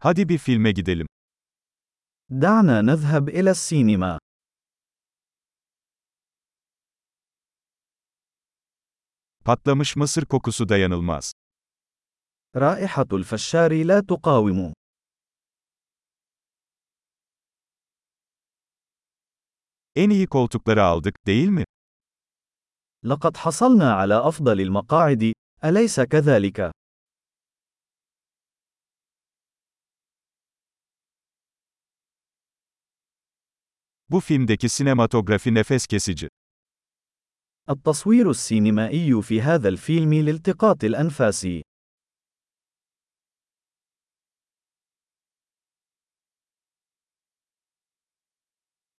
Hadi bir filme gidelim. دعنا نذهب إلى السينما. Patlamış mısır kokusu dayanılmaz. رائحة الفشار لا تقاوم. En iyi koltukları aldık, değil mi? لقد حصلنا على أفضل المقاعد، أليس كذلك؟ Bu filmdeki sinematografi nefes kesici. التصوير السينمائي في هذا الفيلم لالتقاط الأنفاس.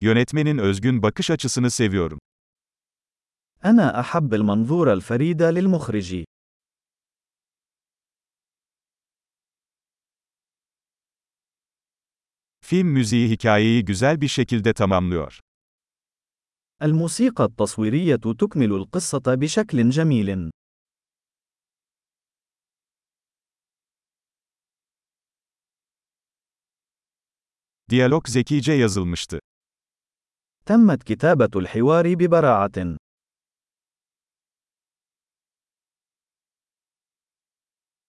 Yönetmenin özgün bakış açısını seviyorum. أنا أحب المنظور الفريد للمخرج. Film müziği hikayeyi güzel bir şekilde tamamlıyor. الموسيقى التصويرية تكمل القصة بشكل جميل. Diyalog zekice yazılmıştı. تمت كتابة الحوار ببراعة.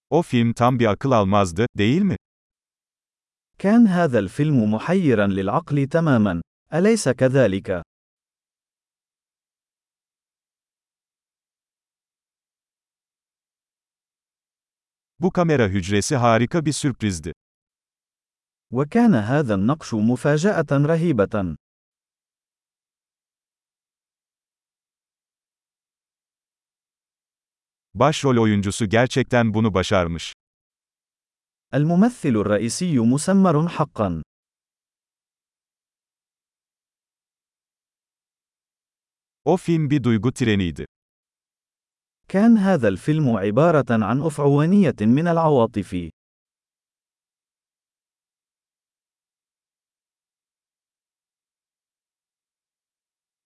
O film tam bir akıl almazdı, değil mi? كان هذا الفيلم محيرا للعقل تماما، أليس كذلك؟ Bu kamera hücresi harika bir sürprizdi. وكان هذا النقش مفاجأة رهيبة. Başrol oyuncusu gerçekten bunu başarmış. الممثل الرئيسي مسمر حقا. O film bir duygu treniydi. كان هذا الفيلم عبارة عن أفعوانية من العواطف.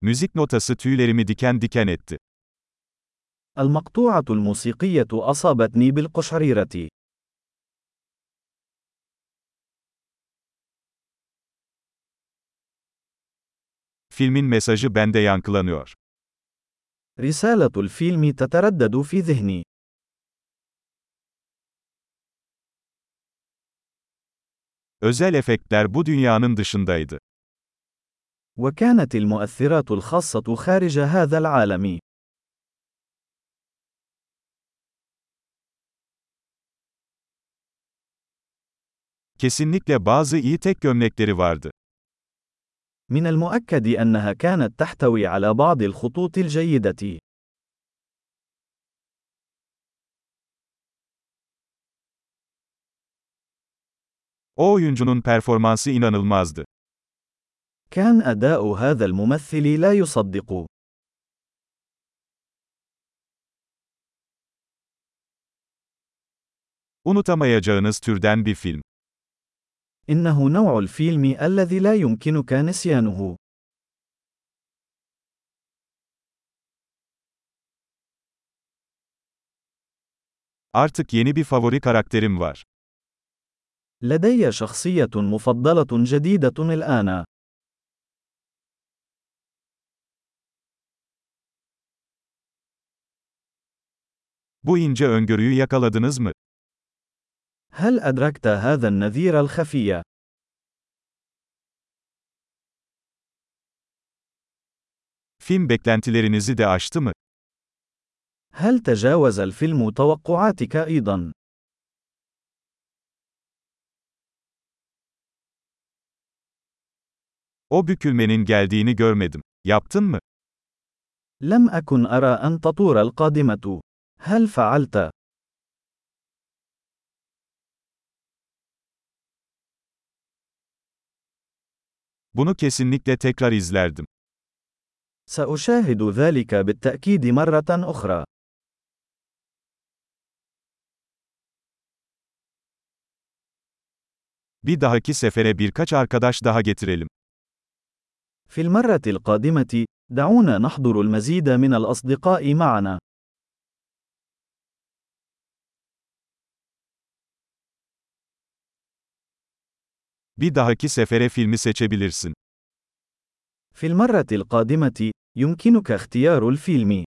Müzik notası tüylerimi diken diken etti. المقطوعة الموسيقية أصابتني بالقشعريرة. Filmin mesajı bende yankılanıyor. رسالة الفيلم تتردد في ذهني. Özel efektler bu dünyanın dışındaydı. وكانت المؤثرات الخاصة خارج هذا العالم. Kesinlikle bazı iyi tek gömlekleri vardı. من المؤكد أنها كانت تحتوي على بعض الخطوط الجيدة. O oyuncunun performansı inanılmazdı. كان أداء هذا الممثل لا يصدق. Unutamayacağınız türden bir film. إنه نوع الفيلم الذي لا يمكنك نسيانه. Artık yeni bir favori karakterim var. لدي شخصية مفضلة جديدة الآن. Bu ince öngörüyü yakaladınız mı? هل أدركت هذا النذير الخفي؟ Film beklentilerinizi de aştı mı? هل تجاوز الفيلم توقعاتك أيضا؟ O bükülmenin geldiğini görmedim. Yaptın mı? لم أكن أرى أن تطور القادمة. هل فعلت؟ Bunu kesinlikle tekrar izlerdim. سأشاهد ذلك بالتأكيد مرة أخرى. Bir dahaki sefere birkaç arkadaş daha getirelim. في المرة القادمة، دعونا نحضر المزيد من الأصدقاء معنا. Bir dahaki sefere filmi seçebilirsin. في المرة القادمة، يمكنك اختيار الفيلم.